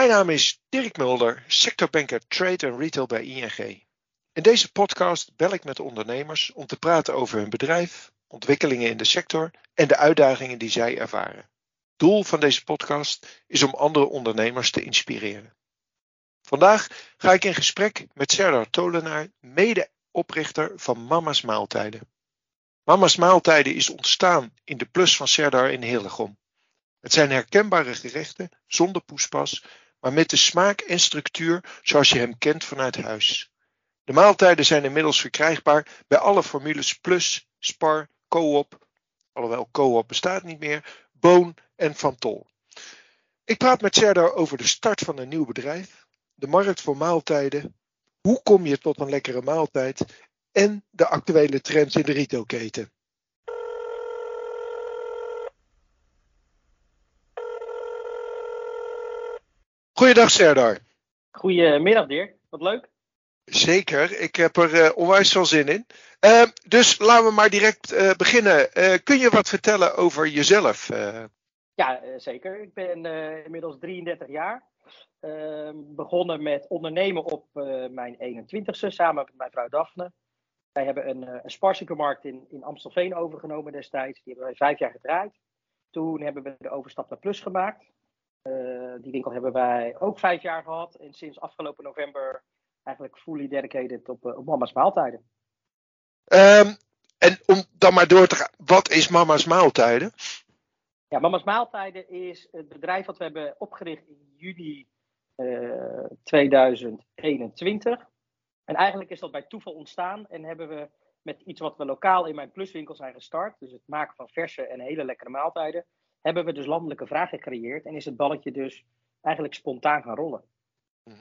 Mijn naam is Dirk Mulder, sectorbanker Trade en Retail bij ING. In deze podcast bel ik met ondernemers om te praten over hun bedrijf, ontwikkelingen in de sector en de uitdagingen die zij ervaren. Doel van deze podcast is om andere ondernemers te inspireren. Vandaag ga ik in gesprek met Serdar Tolenaar, medeoprichter van Mama's Maaltijden. Mama's Maaltijden is ontstaan in de plus van Serdar in Hillegom. Het zijn herkenbare gerechten zonder poespas, maar met de smaak en structuur zoals je hem kent vanuit huis. De maaltijden zijn inmiddels verkrijgbaar bij alle formules Plus, Spar, Coop, alhoewel Coop bestaat niet meer, Boon en Van Tol. Ik praat met Serdar over de start van een nieuw bedrijf, de markt voor maaltijden, hoe kom je tot een lekkere maaltijd en de actuele trends in de retailketen. Goeiedag Serdar. Goedemiddag Dirk, wat leuk. Zeker, ik heb er uh, onwijs veel zin in. Uh, dus laten we maar direct uh, beginnen. kun je wat vertellen over jezelf? Ja, zeker. Ik ben inmiddels 33 jaar. Ehm, begonnen met ondernemen op mijn 21ste samen met mijn vrouw Daphne. Wij hebben een, een in, in Amstelveen overgenomen destijds. Die hebben wij vijf jaar gedraaid. Toen hebben we de overstap naar Plus gemaakt. Uh, die winkel hebben wij ook vijf jaar gehad. En sinds afgelopen november eigenlijk fully dedicated op, uh, op mama's maaltijden. Um, en om dan maar door te gaan, wat is mama's maaltijden? Ja, mama's maaltijden is het bedrijf wat we hebben opgericht in juni uh, eh, 2021. En eigenlijk is dat bij toeval ontstaan en hebben we met iets wat we lokaal in mijn pluswinkel zijn gestart, dus het maken van verse en hele lekkere maaltijden, hebben we dus landelijke vraag gecreëerd en is het balletje dus eigenlijk spontaan gaan rollen. Mhm.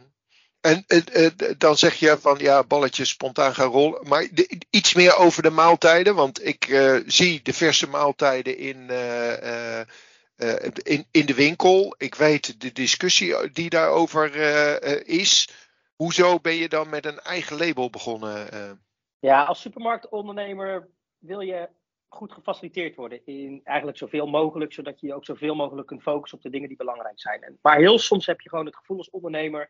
En uh, dan zeg je van ja, balletje spontaan gaan rollen. Maar de, iets meer over de maaltijden. Want ik uh, zie de verse maaltijden in, uh, in, in de winkel. Ik weet de discussie die daarover is. Hoezo ben je dan met een eigen label begonnen? Ja, als supermarktondernemer wil je goed gefaciliteerd worden in eigenlijk zoveel mogelijk, zodat je ook zoveel mogelijk kunt focussen op de dingen die belangrijk zijn. En, maar heel soms heb je gewoon het gevoel als ondernemer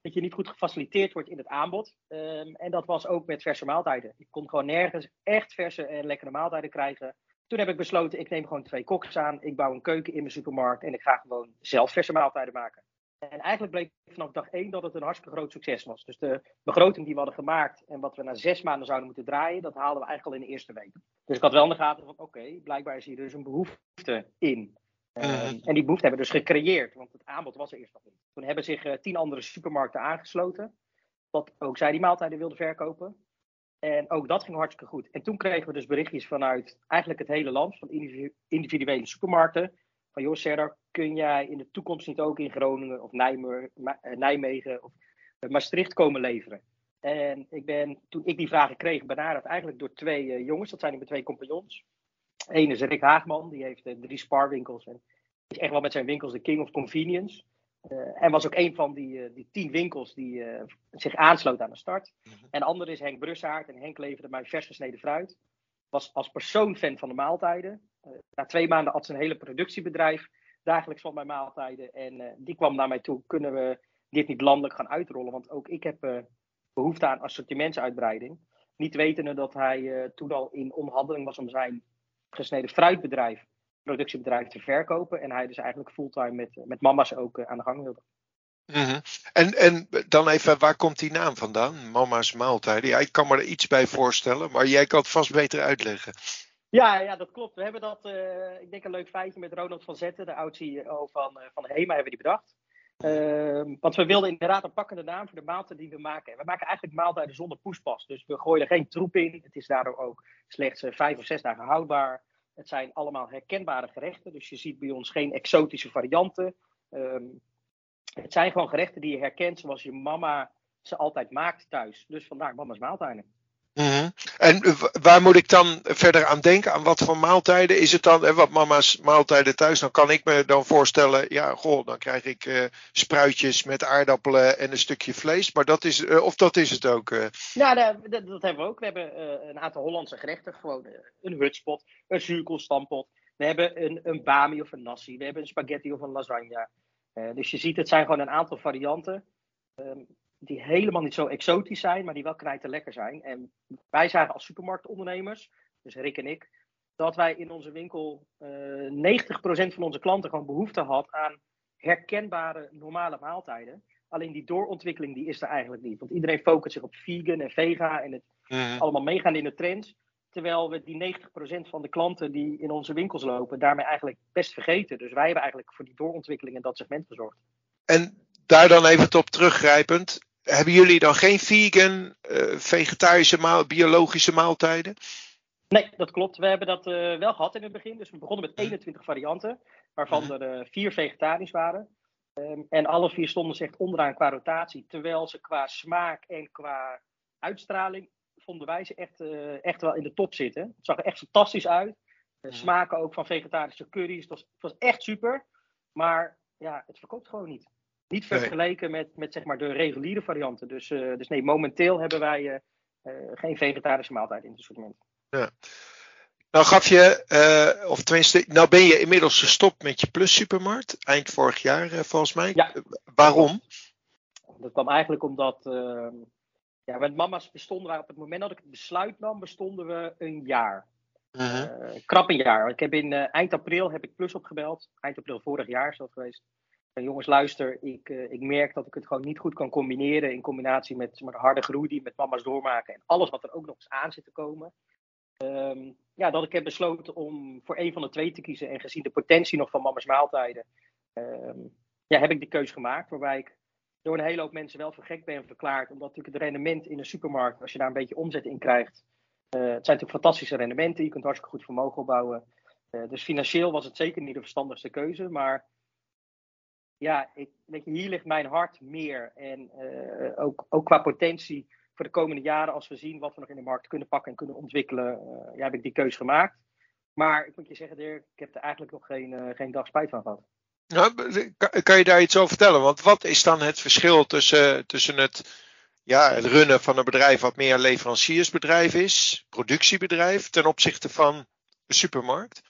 dat je niet goed gefaciliteerd wordt in het aanbod. Um, en dat was ook met verse maaltijden. Ik kon gewoon nergens echt verse en lekkere maaltijden krijgen. Toen heb ik besloten, ik neem gewoon twee koks aan, ik bouw een keuken in mijn supermarkt en ik ga gewoon zelf verse maaltijden maken. En eigenlijk bleek vanaf dag één dat het een hartstikke groot succes was. Dus de begroting die we hadden gemaakt en wat we na zes maanden zouden moeten draaien, dat haalden we eigenlijk al in de eerste week. Dus ik had wel in de gaten van oké, blijkbaar is hier dus een behoefte in. Um, en die behoefte hebben we dus gecreëerd, want het aanbod was er eerst nog niet. Toen hebben zich uh, tien andere supermarkten aangesloten, wat ook zij die maaltijden wilden verkopen. En ook dat ging hartstikke goed. En toen kregen we dus berichtjes vanuit eigenlijk het hele land, van individuele supermarkten. Van joh, Serdar, kun jij in de toekomst niet ook in Groningen of eh, Nijmegen of Maastricht komen leveren? En ik ben, toen ik die vragen kreeg, benaderd eigenlijk door twee uh, jongens. Dat zijn mijn twee compagnons. Eén is Rick Haagman, die heeft drie sparwinkels. En is echt wel met zijn winkels de king of convenience. Uh, en was ook een van die, die tien winkels die zich aansloot aan de start. Mm -hmm. En de andere is Henk Brussaert. En Henk leverde mij vers gesneden fruit. Was als persoon fan van de maaltijden. Na twee maanden had ze een hele productiebedrijf dagelijks van mijn maaltijden. En uh, die kwam naar mij toe. Kunnen we dit niet landelijk gaan uitrollen? Want ook ik heb uh, behoefte aan assortimentsuitbreiding. Niet wetende dat hij uh, toen al in onderhandeling was om zijn gesneden fruitbedrijf, productiebedrijf te verkopen. En hij dus eigenlijk fulltime met, met mama's ook aan de gang wilde. -hmm. en, en dan even, waar komt die naam vandaan? Mama's maaltijden. Ja, ik kan me er iets bij voorstellen, maar jij kan het vast beter uitleggen. Ja, ja, dat klopt. We hebben dat, uh, ik denk een leuk feitje met Ronald van Zetten, de oud-CEO van, uh, van HEMA, hebben die bedacht. Uh, want we wilden inderdaad een pakkende naam voor de maaltijden die we maken. we maken eigenlijk maaltijden zonder poespas. Dus we gooien er geen troep in. Het is daardoor ook slechts vijf of zes dagen houdbaar. Het zijn allemaal herkenbare gerechten. Dus je ziet bij ons geen exotische varianten. Um, het zijn gewoon gerechten die je herkent zoals je mama ze altijd maakt thuis. Dus vandaar mama's maaltijden. Mm -hmm. En waar moet ik dan verder aan denken? Aan wat voor maaltijden? Is het dan, wat mama's maaltijden thuis? Dan kan ik me dan voorstellen, ja, goh, dan krijg ik uh, spruitjes met aardappelen en een stukje vlees. Maar dat is, uh, of dat is het ook? Uh... Ja, dat, dat, dat, hebben we ook. We hebben een aantal Hollandse gerechten. Gewoon een hutspot, een zuurkoolstampot. We hebben een, een bami of een nasi. We hebben een spaghetti of een lasagne. dus je ziet, het zijn gewoon een aantal varianten. Ehm, die helemaal niet zo exotisch zijn, maar die wel knijten lekker zijn. En wij zagen als supermarktondernemers, dus Rick en ik, dat wij in onze winkel uh, 90% van onze klanten gewoon behoefte had aan herkenbare normale maaltijden. Alleen die doorontwikkeling die is er eigenlijk niet. Want iedereen focust zich op vegan en vega en het mhm. allemaal meegaan in de trends. Terwijl we die 90% van de klanten die in onze winkels lopen, daarmee eigenlijk best vergeten. Dus wij hebben eigenlijk voor die doorontwikkeling in dat segment gezorgd. En daar dan even op teruggrijpend. Hebben jullie dan geen vegan, uh, vegetarische, maal, biologische maaltijden? Nee, dat klopt. We hebben dat uh, wel gehad in het begin. Dus we begonnen met 21 varianten, waarvan mhm. er uh, vier vegetarisch waren. Um, en alle vier stonden ze echt onderaan qua rotatie. Terwijl ze qua smaak en qua uitstraling vonden wij ze echt, uh, echt wel in de top zitten. Het zag er echt fantastisch uit. De mhm. smaken ook van vegetarische curry's. Het was, het was echt super. Maar ja, het verkoopt gewoon niet. Niet vergeleken met, met zeg maar de reguliere varianten. Dus, uh, dus nee, momenteel hebben wij uh, geen vegetarische maaltijd in het assortiment. Ja. Nou gaf je, of tenminste, nou ben je inmiddels gestopt met je Plus Supermarkt. Eind vorig jaar volgens mij. Ja. waarom? Dat kwam eigenlijk omdat, ehm, ja, met mama's bestonden wij op het moment dat ik het besluit nam, bestonden we een jaar. Uh krap een jaar. Ik heb in eind april heb ik Plus opgebeld. Eind april vorig jaar is dat geweest jongens, luister, ik, uh, ik merk dat ik het gewoon niet goed kan combineren in combinatie met de harde groei die met mama's doormaken en alles wat er ook nog eens aan zit te komen. Um, ja, dat ik heb besloten om voor een van de twee te kiezen en gezien de potentie nog van mama's maaltijden, um, ja, heb ik die keuze gemaakt. Waarbij ik door een hele hoop mensen wel voor gek ben verklaard, omdat natuurlijk het rendement in een supermarkt, als je daar een beetje omzet in krijgt, uh, het zijn natuurlijk fantastische rendementen, je kunt hartstikke goed vermogen opbouwen. Uh, dus financieel was het zeker niet de verstandigste keuze, maar ja, ik, weet je, hier ligt mijn hart meer. En uh, ook, ook qua potentie voor de komende jaren, als we zien wat we nog in de markt kunnen pakken en kunnen ontwikkelen, uh, ja, heb ik die keuze gemaakt. Maar ik moet je zeggen, Dirk, ik heb er eigenlijk nog geen, uh, geen dag spijt van gehad. Nou, kan je daar iets over vertellen? Want wat is dan het verschil tussen, tussen het, ja, het runnen van een bedrijf wat meer leveranciersbedrijf is, productiebedrijf, ten opzichte van een supermarkt?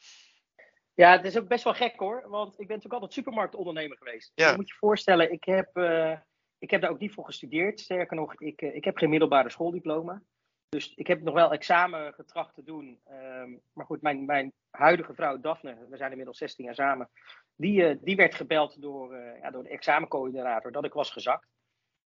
Ja, het is ook best wel gek hoor. Want ik ben natuurlijk altijd supermarktondernemer geweest. Ja. Je moet je voorstellen, ik heb, uh, ik heb daar ook niet voor gestudeerd. Sterker nog, ik, uh, ik heb geen middelbare schooldiploma. Dus ik heb nog wel examen getracht te doen. Um, maar goed, mijn, mijn huidige vrouw Daphne, we zijn inmiddels 16 jaar samen. Die, uh, die werd gebeld door, ja, door de examencoördinator dat ik was gezakt.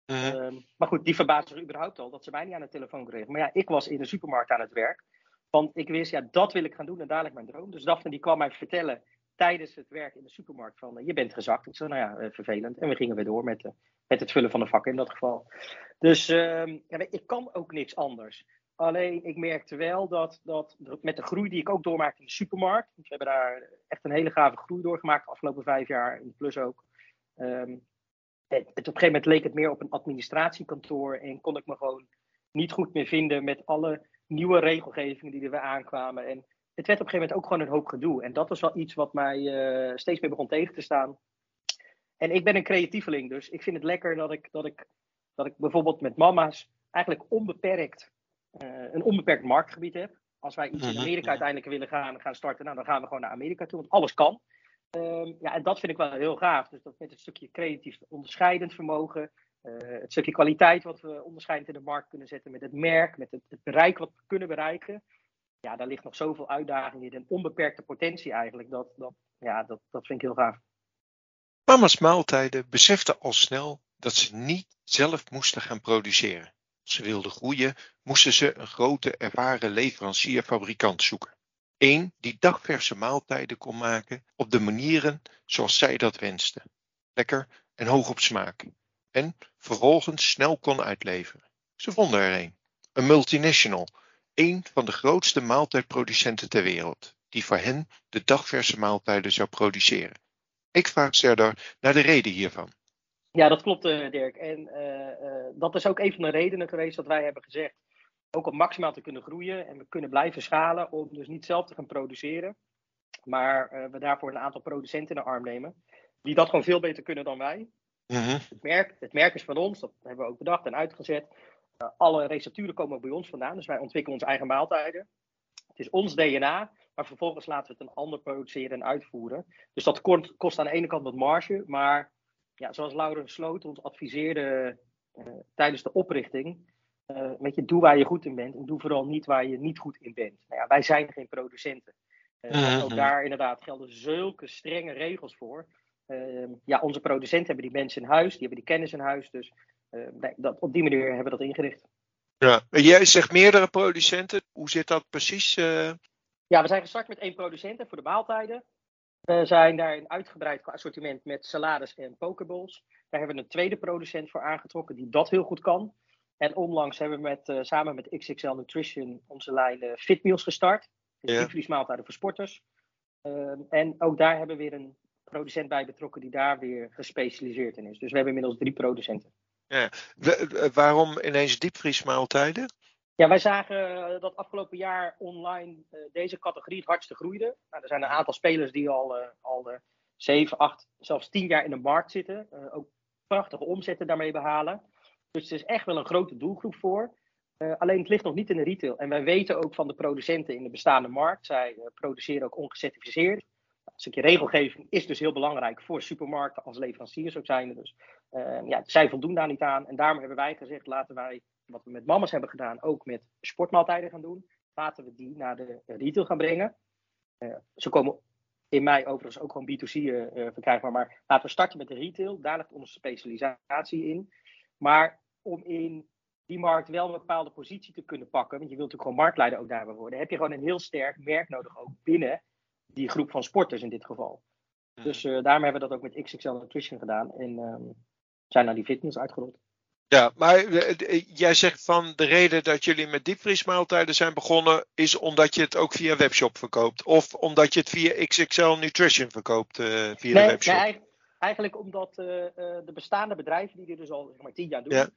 -huh. um, maar goed, die verbaasde zich überhaupt al dat ze mij niet aan de telefoon kregen. Maar ja, ik was in de supermarkt aan het werk. Want ik wist, ja, dat wil ik gaan doen en dadelijk mijn droom. Dus Daphne die kwam mij vertellen tijdens het werk in de supermarkt van, je bent gezakt. Ik zei, nou ja, eh, vervelend. En we gingen weer door met, uh, met het vullen van de vakken in dat geval. Dus uh, ja, ik kan ook niks anders. Alleen ik merkte wel dat, dat met de groei die ik ook doormaakte in de supermarkt. We hebben daar echt een hele gave groei doorgemaakt de afgelopen vijf jaar, in plus ook. Um, het, het, op een gegeven moment leek het meer op een administratiekantoor en kon ik me gewoon niet goed meer vinden met alle nieuwe regelgevingen die er weer aankwamen. En het werd op een gegeven moment ook gewoon een hoop gedoe. En dat was wel iets wat mij uh, steeds meer begon tegen te staan. En ik ben een creatieveling, dus ik vind het lekker dat ik, dat ik, dat ik bijvoorbeeld met mama's eigenlijk onbeperkt, uh, een onbeperkt marktgebied heb. Als wij iets in mhm, Amerika uiteindelijk willen gaan, gaan starten, nou, dan gaan we gewoon naar Amerika toe, want alles kan. Um, ja, en dat vind ik wel heel gaaf. Dus dat met het stukje creatief onderscheidend vermogen, het stukje kwaliteit wat we onderscheidend in de markt kunnen zetten met het merk, met het, het, bereik wat we kunnen bereiken. Ja, daar ligt nog zoveel uitdaging in en onbeperkte potentie eigenlijk. Dat, dat, ja, dat, dat vind ik heel gaaf. Mama's Maaltijden beseften al snel dat ze niet zelf moesten gaan produceren. Als ze wilden groeien, moesten ze een grote ervaren leverancier-fabrikant zoeken. Eén die dagverse maaltijden kon maken op de manieren zoals zij dat wensten. Lekker en hoog op smaak en vervolgens snel kon uitleveren. Ze vonden er een, een multinational, een van de grootste maaltijdproducenten ter wereld, die voor hen de dagverse maaltijden zou produceren. Ik vraag Serdar naar de reden hiervan. Ja, dat klopt, uh, Dirk. En uh, uh, dat is ook een van de redenen geweest dat wij hebben gezegd, ook om maximaal te kunnen groeien en we kunnen blijven schalen, om dus niet zelf te gaan produceren, maar we daarvoor een aantal producenten in de arm nemen, die dat gewoon veel beter kunnen dan wij. Mhm. het, merk, het merk is van ons, dat hebben we ook bedacht en uitgezet. Uh, alle recepturen komen bij ons vandaan, dus wij ontwikkelen onze eigen maaltijden. Het is ons DNA, maar vervolgens laten we het een ander produceren en uitvoeren. Dus dat kost, kost aan de ene kant wat marge, maar ja, zoals Laurens Sloot ons adviseerde tijdens de oprichting, weet je, doe waar je goed in bent en doe vooral niet waar je niet goed in bent. Nou ja, wij zijn geen producenten. Uh, Ook daar inderdaad gelden zulke strenge regels voor. Ehm, ja, onze producenten hebben die mensen in huis, die hebben die kennis in huis. Dus nee, dat, op die manier hebben we dat ingericht. Ja, jij zegt meerdere producenten. Hoe zit dat precies? Ja, we zijn gestart met één producent voor de maaltijden. We zijn daar een uitgebreid assortiment met salades en pokeballs. Daar hebben we een tweede producent voor aangetrokken die dat heel goed kan. En onlangs hebben we met, uh, samen met XXL Nutrition onze lijn uh, Fitmeals gestart. Dus ja. diepvriesmaaltijden voor sporters. Uh, en ook daar hebben we weer een producent bij betrokken die daar weer gespecialiseerd in is. Dus we hebben inmiddels drie producenten. Ja. waarom ineens diepvriesmaaltijden? Ja, wij zagen dat afgelopen jaar online uh, deze categorie het hardste groeide. Nou, er zijn een aantal spelers die al, al uh, 7, 8, zelfs 10 jaar in de markt zitten. Ook prachtige omzetten daarmee behalen. Dus het is echt wel een grote doelgroep voor. alleen het ligt nog niet in de retail. En wij weten ook van de producenten in de bestaande markt. Zij produceren ook ongecertificeerd. Stukje regelgeving is dus heel belangrijk voor supermarkten als leveranciers ook zijn. Dus ja, zij voldoen daar niet aan. En daarom hebben wij gezegd, laten wij wat we met mamas hebben gedaan, ook met sportmaaltijden gaan doen. Laten we die naar de retail gaan brengen. Uh, ze komen in mei overigens ook gewoon B2C uh, eh, verkrijgbaar. Maar laten we starten met de retail. Daar ligt onze specialisatie in. Maar om in die markt wel een bepaalde positie te kunnen pakken, want je wilt natuurlijk gewoon marktleider ook daarbij worden, heb je gewoon een heel sterk merk nodig ook binnen die groep van sporters in dit geval. Mhm. Dus uh, daarom hebben we dat ook met XXL Nutrition gedaan en um, zijn naar die fitness uitgerold. Ja, maar eh, eh, jij zegt van de reden dat jullie met diepvriesmaaltijden zijn begonnen, is omdat je het ook via webshop verkoopt. Of omdat je het via XXL Nutrition verkoopt uh, via nee, de webshop. Nee, eigenlijk omdat uh, de bestaande bedrijven die dit dus al zeg maar, tien jaar doen, ja.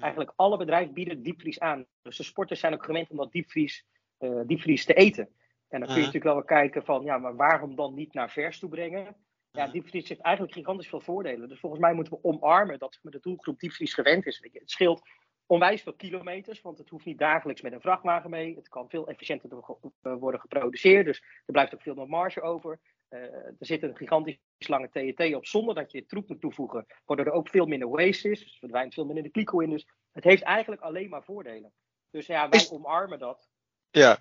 eigenlijk alle bedrijven bieden diepvries aan. Dus de sporters zijn ook gewend om dat diepvries, uh, diepvries te eten. En dan kun je natuurlijk wel weer kijken van, ja, maar waarom dan niet naar vers toe brengen? Ja, diepvries heeft eigenlijk gigantisch veel voordelen. Dus volgens mij moeten we omarmen dat de doelgroep diepvries gewend is. Het scheelt onwijs veel kilometers, want het hoeft niet dagelijks met een vrachtwagen mee. Het kan veel efficiënter worden geproduceerd, dus er blijft ook veel meer marge over. Uh, er zit een gigantisch lange TET op zonder dat je troep moet toevoegen, waardoor er ook veel minder waste is. Dus verdwijnt veel minder de kliko in. Dus het heeft eigenlijk alleen maar voordelen. Dus ja, wij omarmen dat. Ja.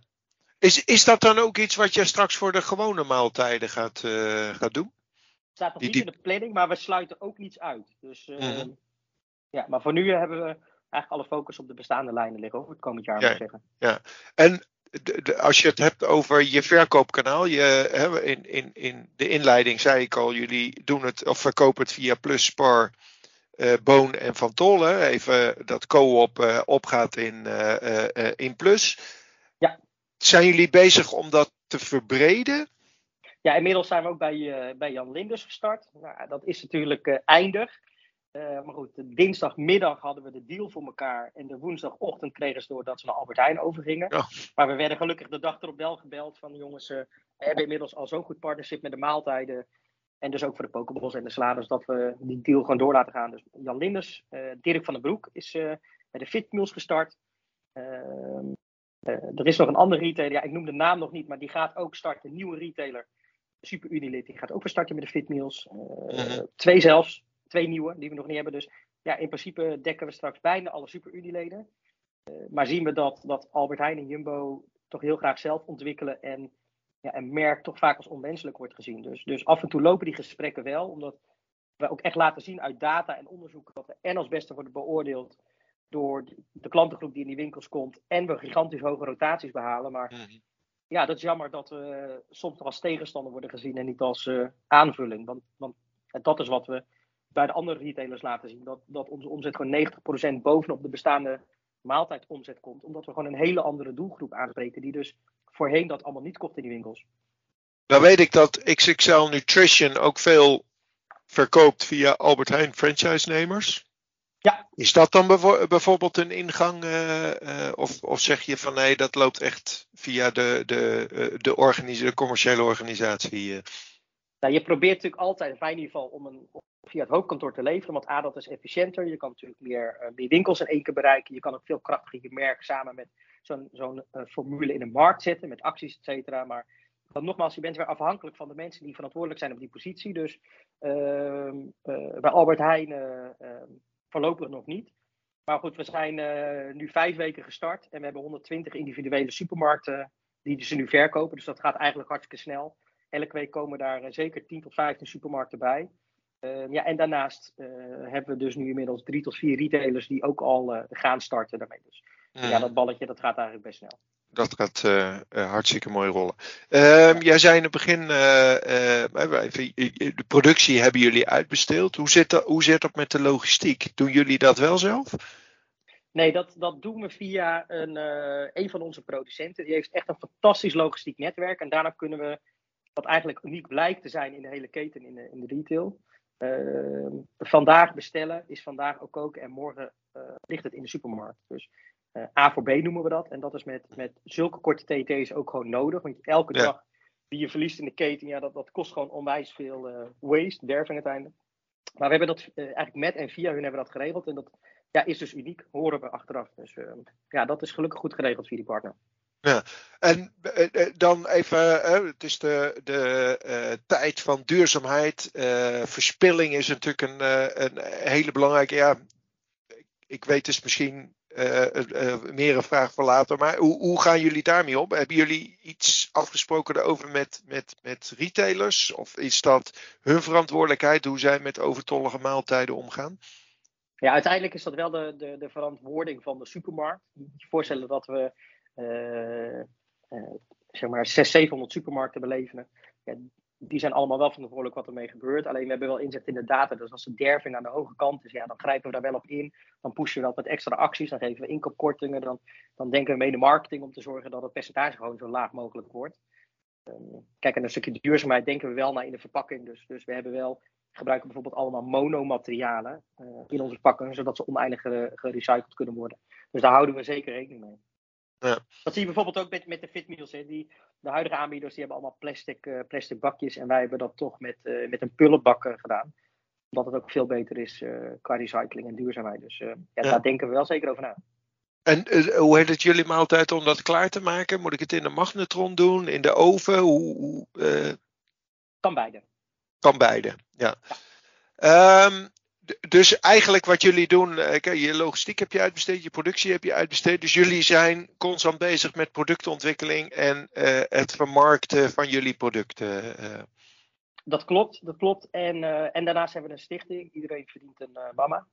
Is, is dat dan ook iets wat je straks voor de gewone maaltijden gaat, uh, gaat doen? staat nog niet in de planning, maar we sluiten ook niets uit. Dus uh, ja, maar voor nu hebben we eigenlijk alle focus op de bestaande lijnen liggen, over het komend jaar, ja, moet ik zeggen. Ja, en de, de, als je het hebt over je verkoopkanaal, je, hè, in, in, in de inleiding zei ik al, jullie doen het of verkopen het via Plus, Spar, uh, Boon en Van Tolle. Even dat co-op uh, opgaat in, uh, in Plus. Zijn jullie bezig om dat te verbreden? Ja, inmiddels zijn we ook bij, uh, bij Jan Linders gestart. Nou, dat is natuurlijk uh, eindig. Uh, maar goed, dinsdagmiddag hadden we de deal voor elkaar. En de woensdagochtend kregen ze door dat ze naar Albert Heijn overgingen. Ja. Maar we werden gelukkig de dag erop wel gebeld van jongens, we hebben inmiddels al zo'n goed partnership met de maaltijden. En dus ook voor de pokeballs en de salades, dat we die deal gewoon door laten gaan. Dus Jan Linders, Dirk van den Broek is bij de Fitmeals gestart. Ehm, er is nog een andere retailer, ja, ik noem de naam nog niet, maar die gaat ook starten, een nieuwe retailer. Super Unilid, die gaat ook weer starten met de Fitmeals. Uh, Twee zelfs, twee nieuwe die we nog niet hebben. Dus ja, in principe dekken we straks bijna alle Super Unileden. Uh, maar zien we dat, dat Albert Heijn en Jumbo toch heel graag zelf ontwikkelen en ja, een merk toch vaak als onwenselijk wordt gezien. Dus, dus af en toe lopen die gesprekken wel, omdat we ook echt laten zien uit data en onderzoeken dat we en als beste worden beoordeeld door de klantengroep die in die winkels komt en we gigantisch hoge rotaties behalen. Maar mm ja, dat is jammer dat we soms als tegenstander worden gezien en niet als uh, aanvulling. Want, want dat is wat we bij de andere retailers laten zien. Dat, dat onze omzet gewoon 90% bovenop de bestaande maaltijdomzet komt. Omdat we gewoon een hele andere doelgroep aanspreken. Die dus voorheen dat allemaal niet kocht in die winkels. Nou weet ik dat XXL Nutrition ook veel verkoopt via Albert Heijn franchise-nemers. Ja. Is dat dan bijvoorbeeld een ingang? Uh, uh, of, of zeg je van nee, dat loopt echt via de, de, uh, de, organis de commerciële organisatie? Nou, je probeert natuurlijk altijd, in ieder geval, om een, via het hoofdkantoor te leveren. Want A, dat is efficiënter. Je kan natuurlijk meer, meer winkels in één keer bereiken. Je kan ook veel krachtiger je merk samen met zo'n zo'n formule in de markt zetten. Met acties, et cetera. Maar Want nogmaals, je bent weer afhankelijk van de mensen die verantwoordelijk zijn op die positie. Dus ehm, eh, bij Albert Heijn ehm, voorlopig nog niet. Maar goed, we zijn nu vijf weken gestart en we hebben 120 individuele supermarkten die ze nu verkopen. Dus dat gaat eigenlijk hartstikke snel. Elke week komen daar zeker 10 tot 15 supermarkten bij. Ehm, ja, en daarnaast uh, hebben we dus nu inmiddels drie tot vier retailers die ook al gaan starten daarmee. Dus ja, dat balletje dat gaat eigenlijk best snel. Dat gaat uh, hartstikke mooi rollen. Ehm, jij zei in het begin, de productie hebben jullie uitbesteeld. Hoe zit, dat, hoe zit dat met de logistiek? Doen jullie dat wel zelf? Nee, dat, dat doen we via een, een van onze producenten. Die heeft echt een fantastisch logistiek netwerk. En daarna kunnen we, wat eigenlijk uniek blijkt te zijn in de hele keten in de, in de retail, uh, vandaag bestellen is vandaag ook koken en morgen ligt het in de supermarkt. Dus uh, A voor B noemen we dat. En dat is met, met zulke korte TT's ook gewoon nodig. Want elke dag die je verliest in de keten, ja, dat, dat kost gewoon onwijs veel uh, waste, derving uiteindelijk. Maar we hebben dat eigenlijk met en via hun hebben we dat geregeld. En dat ja, is dus uniek, horen we achteraf. Dus ehm, ja, dat is gelukkig goed geregeld via die partner. Ja, en eh, eh, dan even, eh, het is de, de tijd van duurzaamheid. verspilling is natuurlijk een, een hele belangrijke. Ja, ik weet dus misschien meer een vraag voor later, maar hoe, hoe gaan jullie daarmee om? Hebben jullie iets afgesproken daarover met, met, met retailers? Of is dat hun verantwoordelijkheid hoe zij met overtollige maaltijden omgaan? Ja, uiteindelijk is dat wel de, de, de verantwoording van de supermarkt. Je moet je voorstellen dat we uh, zeg maar 600, 700 supermarkten beleven. Ja, die zijn allemaal wel verantwoordelijk wat ermee gebeurt. Alleen we hebben wel inzicht in de data. Dus als de derving aan de hoge kant is, ja, dan grijpen we daar wel op in. Dan pushen we dat met extra acties. Dan geven we inkoopkortingen. Dan, dan denken we mee de marketing om te zorgen dat het percentage gewoon zo laag mogelijk wordt. Um, kijk, en een stukje duurzaamheid denken we wel naar in de verpakking. Dus, dus we hebben wel, gebruiken bijvoorbeeld allemaal monomaterialen uh, in onze pakken, zodat ze oneindig gerecycled kunnen worden. Dus daar houden we zeker rekening mee. Ja. Dat zie je bijvoorbeeld ook met, met de fitmeals. Hè. Die, de huidige aanbieders die hebben allemaal plastic, uh, plastic bakjes. En wij hebben dat toch met, uh, met een pullenbak uh, gedaan. Omdat het ook veel beter is qua recycling en duurzaamheid. Dus ja, ja, daar denken we wel zeker over na. En hoe heet het jullie maaltijd om dat klaar te maken? Moet ik het in de magnetron doen? In de oven? Hoe, hoe Kan beide. Kan beide, ja. ja. Um, dus eigenlijk wat jullie doen, eh, je logistiek heb je uitbesteed, je productie heb je uitbesteed. Dus jullie zijn constant bezig met productontwikkeling en uh, het vermarkten van jullie producten. Uh. Dat klopt, dat klopt. En, uh, en daarnaast hebben we een stichting. Iedereen verdient een mama.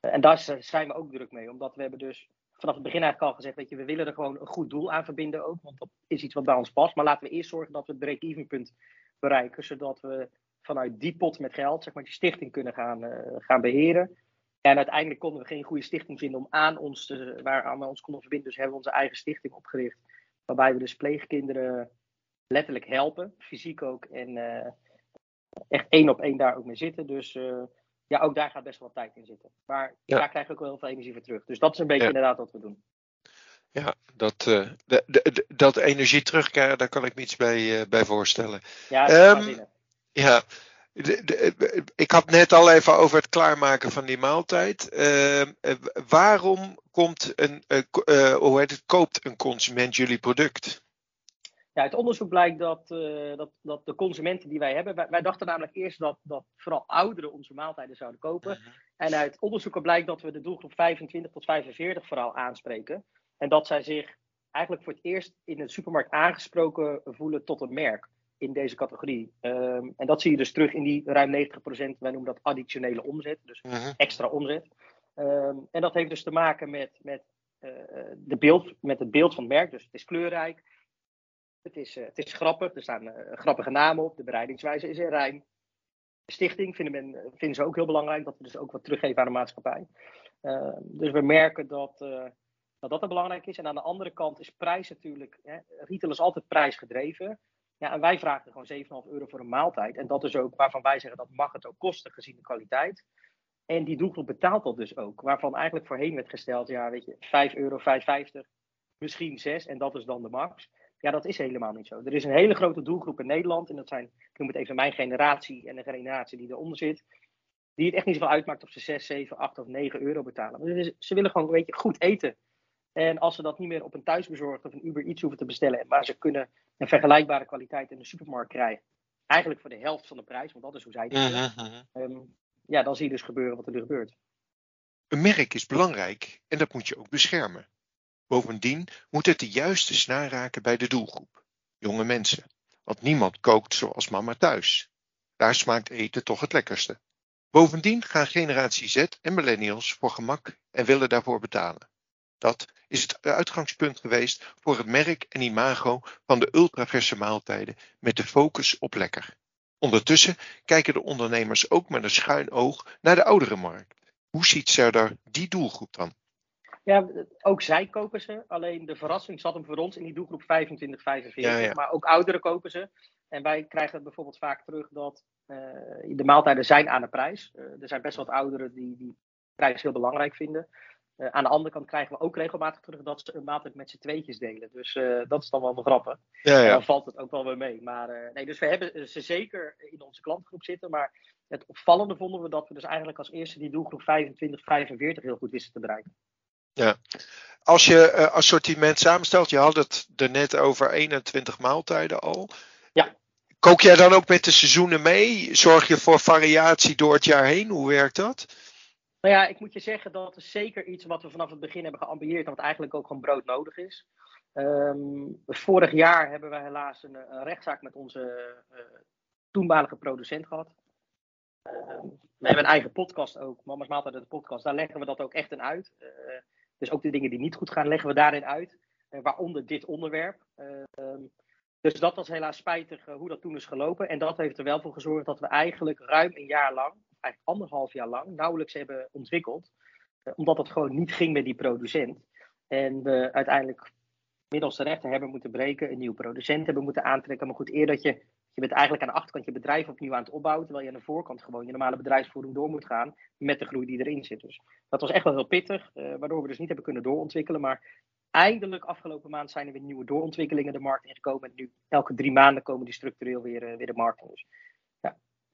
en daar zijn we ook druk mee, omdat we hebben dus vanaf het begin eigenlijk al gezegd, weet je, we willen er gewoon een goed doel aan verbinden ook, want dat is iets wat bij ons past. Maar laten we eerst zorgen dat we het break-even punt bereiken, zodat we vanuit die pot met geld, zeg maar, die stichting kunnen gaan, uh, gaan beheren. En uiteindelijk konden we geen goede stichting vinden om aan ons te, waar aan we ons konden verbinden. Dus hebben we onze eigen stichting opgericht. Waarbij we dus pleegkinderen letterlijk helpen, fysiek ook. En uh, echt één op één daar ook mee zitten. Dus uh, ja, ook daar gaat best wel tijd in zitten. Maar ja. daar krijg ik ook wel heel veel energie voor terug. Dus dat is een beetje ja. inderdaad wat we doen. Ja, dat, uh, de, de, dat energie terugkrijgen, daar kan ik me iets bij, bij voorstellen. Ja, dat um, ja, ik had net al even over het klaarmaken van die maaltijd. Uh, waarom komt een, uh, hoe heet het, koopt een consument jullie product? Ja, uit onderzoek blijkt dat, dat, dat de consumenten die wij hebben. Wij, wij, dachten namelijk eerst dat, dat vooral ouderen onze maaltijden zouden kopen. -huh. En uit onderzoeken blijkt dat we de doelgroep 25 tot 45 vooral aanspreken. En dat zij zich eigenlijk voor het eerst in de supermarkt aangesproken voelen tot een merk in deze categorie. Um, en dat zie je dus terug in die ruim 90%, wij noemen dat additionele omzet, dus uh -huh. extra omzet. Um, en dat heeft dus te maken met, met, uh, de beeld, met het beeld van het merk, dus het is kleurrijk, het is, uh, het is grappig, er staan uh, grappige namen op, de bereidingswijze is in rijm. De stichting vinden, men, vinden ze ook heel belangrijk, dat we dus ook wat teruggeven aan de maatschappij. Ehm, dus we merken dat, dat dat belangrijk is. En aan de andere kant is prijs natuurlijk, hè, retail is altijd prijsgedreven. Ja, en wij vragen gewoon 7,5 euro voor een maaltijd. En dat is ook waarvan wij zeggen dat mag het ook kosten gezien de kwaliteit. En die doelgroep betaalt dat dus ook. Waarvan eigenlijk voorheen werd gesteld, ja, weet je, 5 euro, 5,50, misschien 6 en dat is dan de max. Ja, dat is helemaal niet zo. Er is een hele grote doelgroep in Nederland. En dat zijn, ik noem het even mijn generatie en de generatie die eronder zit. Die het echt niet zoveel uitmaakt of ze 6, 7, 8 of 9 euro betalen. Dus ze willen gewoon, weet je, goed eten. En als ze dat niet meer op een thuisbezorgd of een Uber iets hoeven te bestellen, maar ze kunnen een vergelijkbare kwaliteit in de supermarkt krijgen, eigenlijk voor de helft van de prijs, want dat is hoe zij het doen, ehm, ja, dan zie je dus gebeuren wat er nu gebeurt. Een merk is belangrijk en dat moet je ook beschermen. Bovendien moet het de juiste snaar raken bij de doelgroep, jonge mensen. Want niemand kookt zoals mama thuis. Daar smaakt eten toch het lekkerste. Bovendien gaan generatie Z en millennials voor gemak en willen daarvoor betalen. Dat is het uitgangspunt geweest voor het merk en imago van de ultraverse maaltijden met de focus op lekker. Ondertussen kijken de ondernemers ook met een schuin oog naar de oudere markt. Hoe ziet Serdar die doelgroep dan? Ja, ook zij kopen ze. Alleen de verrassing zat hem voor ons in die doelgroep 25, 45. Ja, ja. Maar ook ouderen kopen ze. En wij krijgen bijvoorbeeld vaak terug dat eh, de maaltijden zijn aan de prijs. Eh, er zijn best wat ouderen die die prijs heel belangrijk vinden. Eh, aan de andere kant krijgen we ook regelmatig terug dat ze een maaltijd met z'n tweetjes delen. Dus eh, dat is dan wel een grappen. Ja, En dan valt het ook wel weer mee. Maar eh, nee, dus we hebben ze zeker in onze klantgroep zitten. Maar het opvallende vonden we dat we dus eigenlijk als eerste die doelgroep 25, 45 heel goed wisten te bereiken. Als je assortiment samenstelt, je had het er net over 21 maaltijden al. Ja. Kook jij dan ook met de seizoenen mee? Zorg je voor variatie door het jaar heen? Hoe werkt dat? Nou ja, ik moet je zeggen dat is zeker iets wat we vanaf het begin hebben geambieerd. En wat eigenlijk ook gewoon brood nodig is. Ehm, vorig jaar hebben we helaas een, een rechtszaak met onze eh, toenmalige producent gehad. Ehm, we hebben een eigen podcast ook, Mama's Maaltijd de podcast. Daar leggen we dat ook echt in uit. Eh, dus ook de dingen die niet goed gaan, leggen we daarin uit. Eh, waaronder dit onderwerp. Ehm, dus dat was helaas spijtig hoe dat toen is gelopen. En dat heeft er wel voor gezorgd dat we eigenlijk ruim een jaar lang, eigenlijk anderhalf jaar lang, nauwelijks hebben ontwikkeld. Eh, omdat het gewoon niet ging met die producent. En we uiteindelijk middels de rechter hebben moeten breken, een nieuwe producent hebben moeten aantrekken. Maar goed, eer dat je, je bent eigenlijk aan de achterkant je bedrijf opnieuw aan het opbouwen, terwijl je aan de voorkant gewoon je normale bedrijfsvoering door moet gaan met de groei die erin zit. Dus dat was echt wel heel pittig, eh, waardoor we dus niet hebben kunnen doorontwikkelen. Maar eindelijk afgelopen maand zijn er weer nieuwe doorontwikkelingen de markt ingekomen. En nu elke drie maanden komen die structureel weer, eh, weer de markt in. Dus,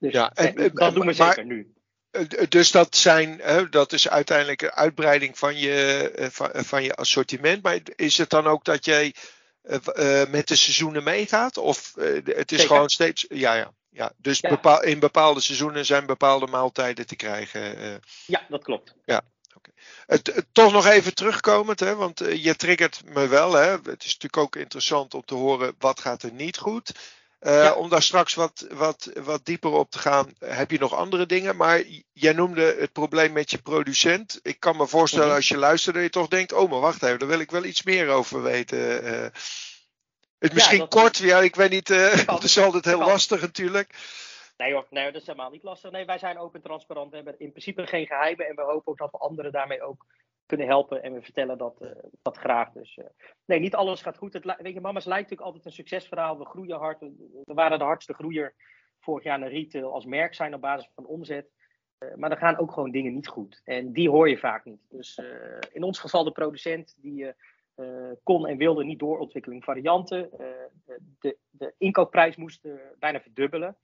dus Ja, en- eh, en- dat doen we maar- zeker nu. Eh, Dus dat, zijn, hè, dat is uiteindelijk een uitbreiding van je, eh, van, je assortiment. Maar is het dan ook dat jij met de seizoenen meegaat? Of het is Zeker. gewoon steeds. Ja, ja. ja. Dus Ja. bepaal- in bepaalde seizoenen zijn bepaalde maaltijden te krijgen. Ja, dat klopt. Het, het- toch nog even terugkomend, hè, want je triggert me wel. Hè. Het is natuurlijk ook interessant om te horen wat gaat er niet goed. Eh, Ja. Om daar straks wat, wat, wat dieper op te gaan, heb je nog andere dingen. Maar jij noemde het probleem met je producent. Ik kan me voorstellen Mhm. als je luistert dat je toch denkt, oh maar wacht even, daar wil ik wel iets meer over weten. eh. het is misschien kort, ja, ik weet niet, eh, het is altijd heel lastig natuurlijk. Nee hoor, nee, dat is helemaal niet lastig. Nee, wij zijn open en transparant. We hebben in principe geen geheimen. En we hopen ook dat we anderen daarmee ook kunnen helpen. En we vertellen dat, eh, dat graag. Dus eh, nee, niet alles gaat goed. Het, weet je, mama's lijkt natuurlijk altijd een succesverhaal. We groeien hard. We, we waren de hardste groeier vorig jaar naar retail als merk zijn op basis van omzet. Eh, maar er gaan ook gewoon dingen niet goed. En die hoor je vaak niet. Dus in ons geval de producent die kon en wilde niet doorontwikkeling varianten. De, de inkoopprijs moest bijna verdubbelen.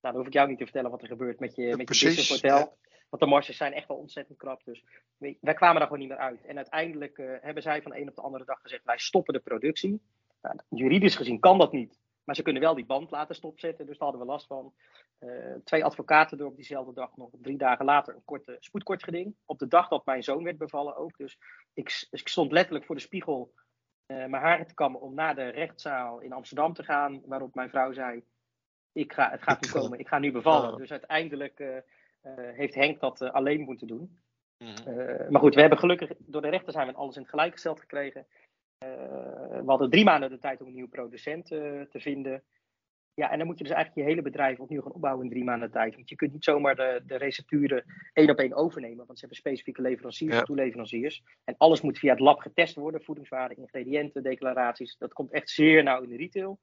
Nou, dan hoef ik jou niet te vertellen wat er gebeurt met je, met je precies, business hotel. Want de marges zijn echt wel ontzettend krap. Dus we- wij kwamen daar gewoon niet meer uit. En uiteindelijk eh, hebben zij van de een op de andere dag gezegd: wij stoppen de productie. Nou, juridisch gezien kan dat niet. Maar ze kunnen wel die band laten stopzetten. Dus daar hadden we last van. Eh, twee advocaten door op diezelfde dag nog drie dagen later een korte spoedkortgeding. Op de dag dat mijn zoon werd bevallen ook. Dus ik, ik stond letterlijk voor de spiegel eh, mijn haren te kammen om naar de rechtszaal in Amsterdam te gaan. Waarop mijn vrouw zei: ik ga, Het gaat nu komen, ik ga nu bevallen. Ah. Dus uiteindelijk heeft Henk dat eh, alleen moeten doen. Mhm. Eh, maar goed, we hebben gelukkig door de rechter zijn we alles in het gelijk gesteld gekregen. Eh, we hadden drie maanden de tijd om een nieuwe producent eh, te vinden. Ja, en dan moet je dus eigenlijk je hele bedrijf opnieuw gaan opbouwen in drie maanden tijd. Want je kunt niet zomaar de, de recepturen één op één overnemen. Want ze hebben specifieke leveranciers Ja. en toeleveranciers. En alles moet via het lab getest worden. Voedingswaarde, ingrediënten, declaraties. Dat komt echt zeer nauw in de retail.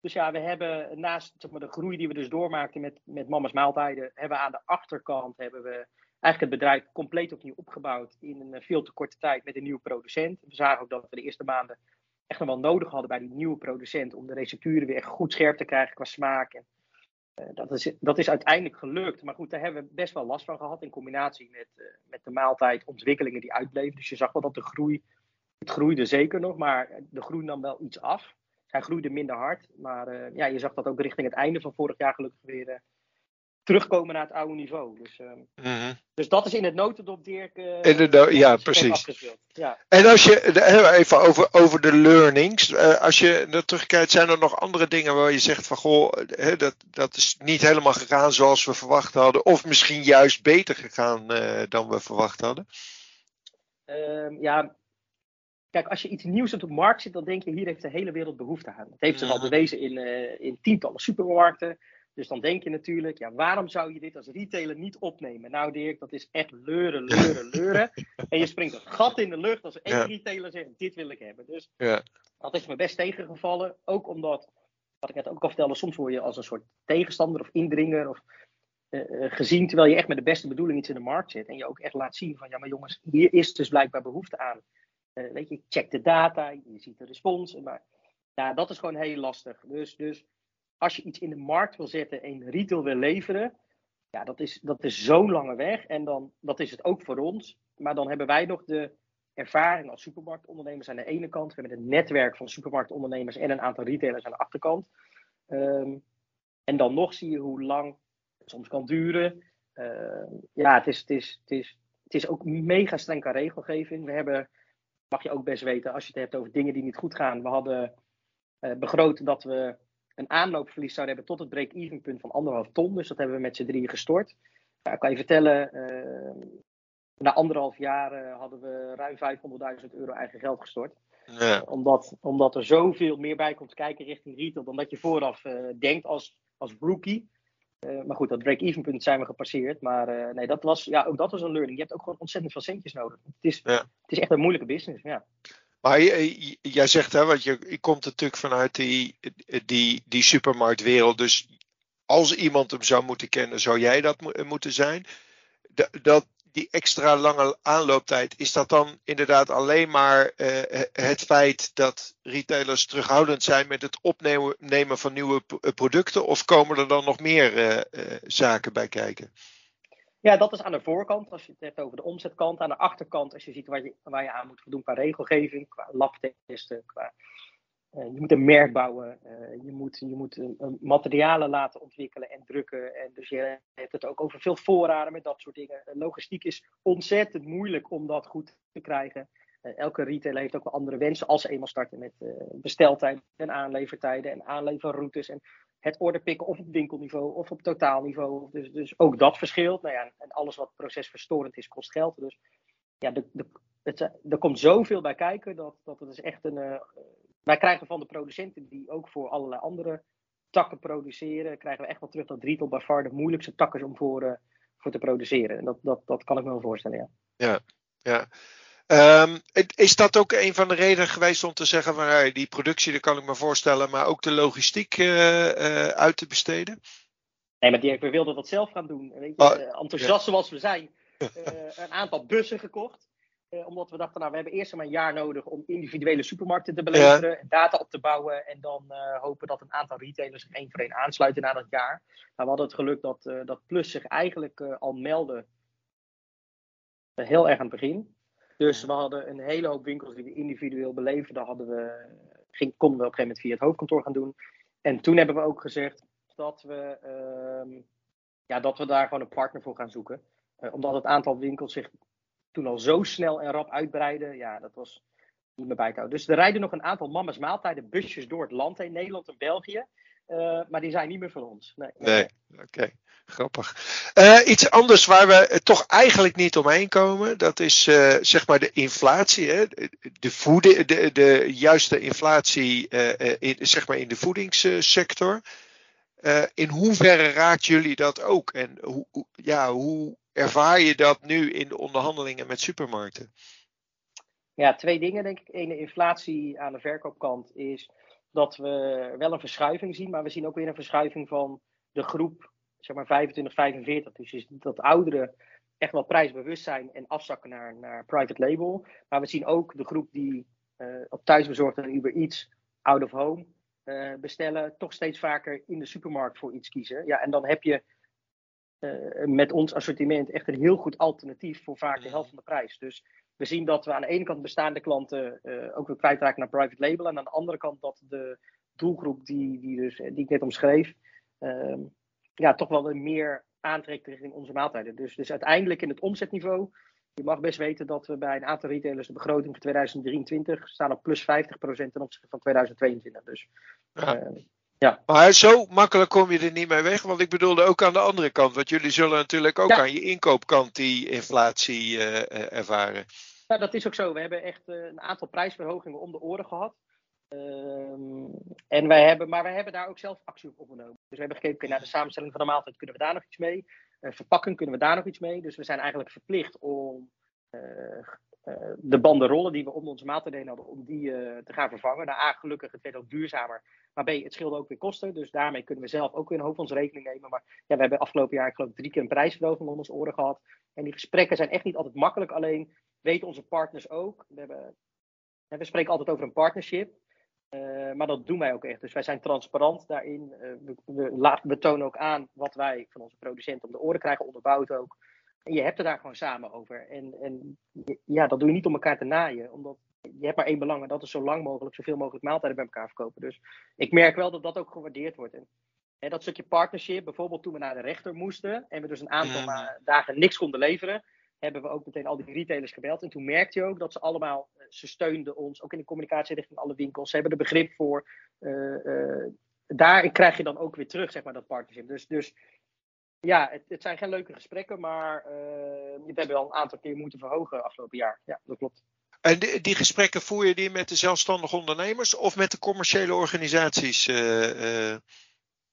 Dus ja, we hebben naast zeg maar, de groei die we dus doormaakten met, met mama's maaltijden, hebben we aan de achterkant hebben we eigenlijk het bedrijf compleet opnieuw opgebouwd in een veel te korte tijd met een nieuwe producent. We zagen ook dat we de eerste maanden echt nog wel nodig hadden bij die nieuwe producent om de recepturen weer goed scherp te krijgen qua smaak. Eh, dat, is, dat is uiteindelijk gelukt. Maar goed, daar hebben we best wel last van gehad in combinatie met, eh, met de maaltijdontwikkelingen die uitbleven. Dus je zag wel dat de groei het groeide zeker nog, maar de groei nam wel iets af. Hij groeide minder hard, maar ja, je zag dat ook richting het einde van vorig jaar gelukkig weer terugkomen naar het oude niveau. Dus, uh, dus dat is in het notendop, Dirk. Uh, in de ja, precies. Ja. En als je, even over, over de learnings. Uh, als je er terugkijkt, zijn er nog andere dingen waar je zegt van goh, hè, dat, dat is niet helemaal gegaan zoals we verwacht hadden. Of misschien juist beter gegaan dan we verwacht hadden? Ehm, ja, Kijk, als je iets nieuws op de markt zit, dan denk je hier heeft de hele wereld behoefte aan. Dat heeft zich al bewezen in, in tientallen supermarkten. Dus dan denk je natuurlijk, ja, waarom zou je dit als retailer niet opnemen? Nou Dirk, dat is echt leuren, leuren, leuren. en je springt een gat in de lucht als één retailer zegt, dit wil ik hebben. Dus ja. dat is me best tegengevallen. Ook omdat, wat ik net ook al vertelde, soms word je als een soort tegenstander of indringer of uh, gezien, terwijl je echt met de beste bedoeling iets in de markt zit. En je ook echt laat zien van, ja maar jongens, hier is dus blijkbaar behoefte aan. Uh, weet je, check de data, je ziet de respons. Maar ja, dat is gewoon heel lastig. Dus, dus als je iets in de markt wil zetten en retail wil leveren, ja, dat is, dat is zo'n lange weg. En dan, dat is het ook voor ons. Maar dan hebben wij nog de ervaring als supermarktondernemers aan de ene kant. We hebben het netwerk van supermarktondernemers en een aantal retailers aan de achterkant. Um, en dan nog zie je hoe lang het soms kan duren. Uh, ja, het is, het, is, het, is, het is ook mega streng qua regelgeving. We hebben, mag je ook best weten, als je het hebt over dingen die niet goed gaan. We hadden uh, begroot dat we een aanloopverlies zouden hebben tot het break-even punt van anderhalf ton. Dus dat hebben we met z'n drieën gestort. Ja, ik kan je vertellen, uh, na anderhalf jaar uh, hadden we ruim 500.000 euro eigen geld gestort. Ja. omdat, omdat er zoveel meer bij komt kijken richting retail dan dat je vooraf denkt als, als rookie. Maar goed, dat break-even punt zijn we gepasseerd. Maar nee, dat was, ja, ook dat was een learning. Je hebt ook gewoon ontzettend veel centjes nodig. Het is, ja. het is echt een moeilijke business. Ja. Maar jij zegt, hè, want je, je komt natuurlijk vanuit die, die, die supermarktwereld. Dus als iemand hem zou moeten kennen, zou jij dat moeten zijn. Dat, die extra lange aanlooptijd, is dat dan inderdaad alleen maar uh, het feit dat retailers terughoudend zijn met het opnemen van nieuwe producten? Of komen er dan nog meer uh, zaken bij kijken? Ja, dat is aan de voorkant, als je het hebt over de omzetkant. Aan de achterkant, als je ziet waar je, waar je aan moet voldoen qua regelgeving, qua labtesten, qua, je moet een merk bouwen, uh, je moet, je moet materialen laten ontwikkelen en drukken. En dus je hebt het ook over veel voorraden met dat soort dingen. Logistiek is ontzettend moeilijk om dat goed te krijgen. Elke retailer heeft ook wel andere wensen als ze eenmaal starten met besteltijden en aanlevertijden en aanleverroutes. En het orderpikken of op winkelniveau of op totaalniveau. Dus, dus ook dat verschilt. Nou ja, en alles wat procesverstorend is, kost geld. Dus ja, de, de, het, er komt zoveel bij kijken dat, dat het is echt een. Wij krijgen van de producenten die ook voor allerlei andere takken produceren, krijgen we echt wel terug dat retail by far de moeilijkste tak is om voor, uh, voor te produceren. En dat, dat, dat kan ik me wel voorstellen, ja. Ja, ja. Um, is dat ook een van de redenen geweest om te zeggen van hey, die productie, dat kan ik me voorstellen, maar ook de logistiek uh, uh, uit te besteden? Nee, maar Dirk, we wilden dat zelf gaan doen. Weet je, oh, enthousiast ja. zoals we zijn, uh, een aantal bussen gekocht. Omdat we dachten, nou, we hebben eerst maar een jaar nodig om individuele supermarkten te beleveren, ja. data op te bouwen en dan hopen dat een aantal retailers zich één voor één aansluiten na dat jaar. Maar we hadden het geluk dat, dat Plus zich eigenlijk al meldde heel erg aan het begin. Dus we hadden een hele hoop winkels die we individueel beleefden. Hadden we, ging, konden we op een gegeven moment via het hoofdkantoor gaan doen. En toen hebben we ook gezegd dat we, uh, ja, dat we daar gewoon een partner voor gaan zoeken. Omdat het aantal winkels zich toen al zo snel en rap uitbreidde. Ja, dat was niet meer bij te houden. Dus er rijden nog een aantal mama's maaltijden busjes door het land heen. Nederland en België. Uh, maar die zijn niet meer van ons. Nee, nee. oké. Grappig. Uh, iets anders waar we toch eigenlijk niet omheen komen, dat is uh, zeg maar de inflatie. Hè? De, voeding, de, de juiste inflatie in, zeg maar in de voedingssector. in hoeverre raakt jullie dat ook? En hoe, ja, hoe ervaar je dat nu in de onderhandelingen met supermarkten? Ja, twee dingen denk ik. Eén, de inflatie aan de verkoopkant is dat we wel een verschuiving zien, maar we zien ook weer een verschuiving van de groep zeg maar 25, 45. Dus dat ouderen echt wel prijsbewust zijn en afzakken naar, naar private label. Maar we zien ook de groep die uh, op thuisbezorgd en Uber Eats out of home uh, bestellen, toch steeds vaker in de supermarkt voor iets kiezen. Ja, en dan heb je met ons assortiment echt een heel goed alternatief voor vaak de helft van de prijs. Dus we zien dat we aan de ene kant bestaande klanten uh, ook weer kwijtraken naar private label. En aan de andere kant dat de doelgroep die, die, dus, die ik net omschreef, uh, ja, toch wel meer aantrekt richting onze maaltijden. Dus, dus uiteindelijk in het omzetniveau, je mag best weten dat we bij een aantal retailers de begroting voor 2023 staan op plus 50% ten opzichte van 2022. Dus ja. Uh, ja. Maar zo makkelijk kom je er niet mee weg. Want ik bedoelde ook aan de andere kant. Want jullie zullen natuurlijk ook aan je inkoopkant die inflatie uh, ervaren. Ja, dat is ook zo. We hebben echt een aantal prijsverhogingen om de oren gehad. Um, en wij hebben, maar wij hebben daar ook zelf actie op ondernomen. Dus we hebben gekeken naar de samenstelling van de maaltijd. Kunnen we daar nog iets mee? Uh, verpakken kunnen we daar nog iets mee? Dus we zijn eigenlijk verplicht om de bandenrollen die we om onze maaltijd heen hadden, om die te gaan vervangen. Nou, A, gelukkig, het werd ook duurzamer. Maar B, het scheelde ook weer kosten. Dus daarmee kunnen we zelf ook weer een hoofd ons rekening nemen. Maar ja, we hebben afgelopen jaar, ik geloof, drie keer een prijsverhoging om ons oren gehad. En die gesprekken zijn echt niet altijd makkelijk. Alleen weten onze partners ook. We, hebben, we spreken altijd over een partnership. Uh, maar dat doen wij ook echt. Dus wij zijn transparant daarin. We, we, we, tonen ook aan wat wij van onze producenten om de oren krijgen, onderbouwd ook. En je hebt er daar gewoon samen over. En, en ja, dat doe je niet om elkaar te naaien. Omdat je hebt maar één belang en dat is zo lang mogelijk, zoveel mogelijk maaltijden bij elkaar verkopen. Dus ik merk wel dat dat ook gewaardeerd wordt. En, en dat stukje partnership, bijvoorbeeld toen we naar de rechter moesten en we dus een aantal mm. dagen niks konden leveren, hebben we ook meteen al die retailers gebeld. En toen merkte je ook dat ze allemaal, eh, ze steunden ons, ook in de communicatie richting alle winkels. Ze hebben er begrip voor. Uh, uh, daar krijg je dan ook weer terug, zeg maar, dat partnership. Dus, dus ja, het, het zijn geen leuke gesprekken, maar uh, we hebben wel een aantal keer moeten verhogen afgelopen jaar. Ja, dat klopt. En die, die, gesprekken voer je die met de zelfstandige ondernemers of met de commerciële organisaties? Uh, uh...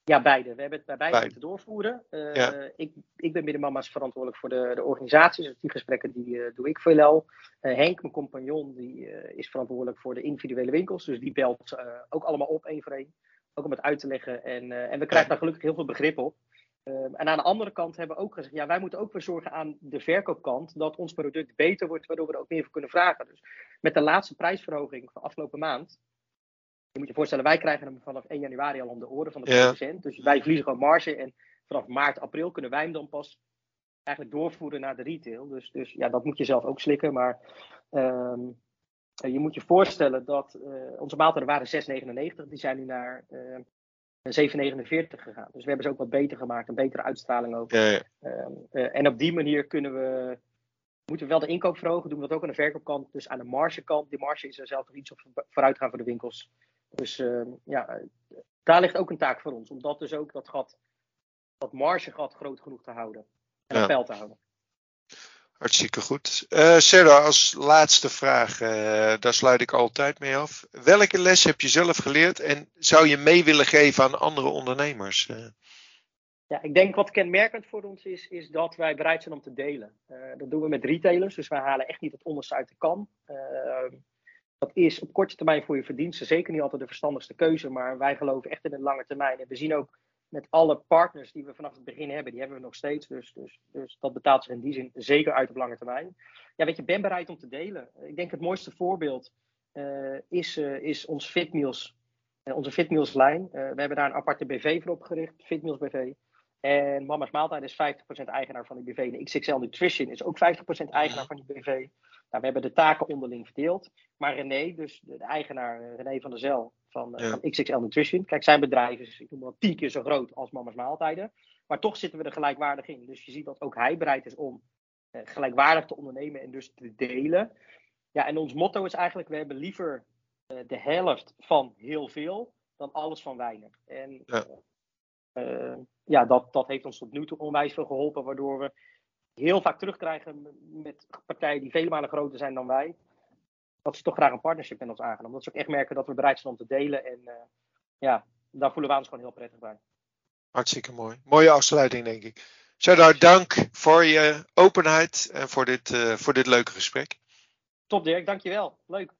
Ja, beide. We hebben het bij beide, moeten doorvoeren. Ja. ik, ik ben Middenmama's verantwoordelijk voor de, de organisaties. Dus die gesprekken die, doe ik veelal. Henk, mijn compagnon, die is verantwoordelijk voor de individuele winkels. Dus die belt ook allemaal op, één voor één. Ook om het uit te leggen. En, en we krijgen daar gelukkig heel veel begrip op. Um, en aan de andere kant hebben we ook gezegd, ja, wij moeten ook weer zorgen aan de verkoopkant dat ons product beter wordt, waardoor we er ook meer voor kunnen vragen. Dus met de laatste prijsverhoging van afgelopen maand, je moet je voorstellen, wij krijgen hem vanaf 1 januari al om de oren van de producent. Dus wij verliezen gewoon marge en vanaf maart, april kunnen wij hem dan pas eigenlijk doorvoeren naar de retail. Dus, dus ja, dat moet je zelf ook slikken. Maar um, je moet je voorstellen dat uh, onze maaltijden waren 6,99. Die zijn nu naar uh, 7,49 gegaan. Dus we hebben ze ook wat beter gemaakt, een betere uitstraling ook. Ja, ja. Uh, en op die manier kunnen we, moeten we wel de inkoop verhogen, doen we dat ook aan de verkoopkant. Dus aan de margekant, die marge is er zelf nog iets op vooruit gaan voor de winkels. Dus uh, ja, daar ligt ook een taak voor ons, om dat dus ook dat gat, dat margegat groot genoeg te houden. En op peil te houden. Hartstikke goed. Uh, als laatste vraag, uh, daar sluit ik altijd mee af. Welke les heb je zelf geleerd en zou je mee willen geven aan andere ondernemers? Uh. Ja, ik denk wat kenmerkend voor ons is, is dat wij bereid zijn om te delen. dat doen we met retailers, dus wij halen echt niet het onderste uit de kan. dat is op korte termijn voor je verdiensten zeker niet altijd de verstandigste keuze, maar wij geloven echt in de lange termijn. En we zien ook met alle partners die we vanaf het begin hebben, die hebben we nog steeds. Dus, dus, dus dat betaalt zich in die zin zeker uit op lange termijn. Ja, weet je, ben bereid om te delen. Ik denk het mooiste voorbeeld uh, is, uh, is ons Fitmeals, uh, onze Fitmeals lijn. we hebben daar een aparte BV voor opgericht, Fitmeals BV. En Mama's Maaltijd is 50% eigenaar van die BV. De XXL Nutrition is ook 50% eigenaar van die BV. Nou, we hebben de taken onderling verdeeld. Maar René, dus de, eigenaar René van der Zel, van, ja. van, XXL Nutrition. Kijk, zijn bedrijf is ik noem maar, tien keer zo groot als Mama's Maaltijden. Maar toch zitten we er gelijkwaardig in. Dus je ziet dat ook hij bereid is om eh, gelijkwaardig te ondernemen en dus te delen. Ja, en ons motto is eigenlijk: we hebben liever uh, de helft van heel veel dan alles van weinig. En ja, uh, ja dat, dat heeft ons tot nu toe onwijs veel geholpen, waardoor we heel vaak terugkrijgen met partijen die vele malen groter zijn dan wij dat ze toch graag een partnership met ons aangenomen. Omdat ze ook echt merken dat we bereid zijn om te delen. En uh, ja, daar voelen we ons gewoon heel prettig bij. Hartstikke mooi. Mooie afsluiting, denk ik. Serdar, dank voor je openheid en voor dit, uh, voor dit leuke gesprek. Top Dirk, dankjewel. Leuk.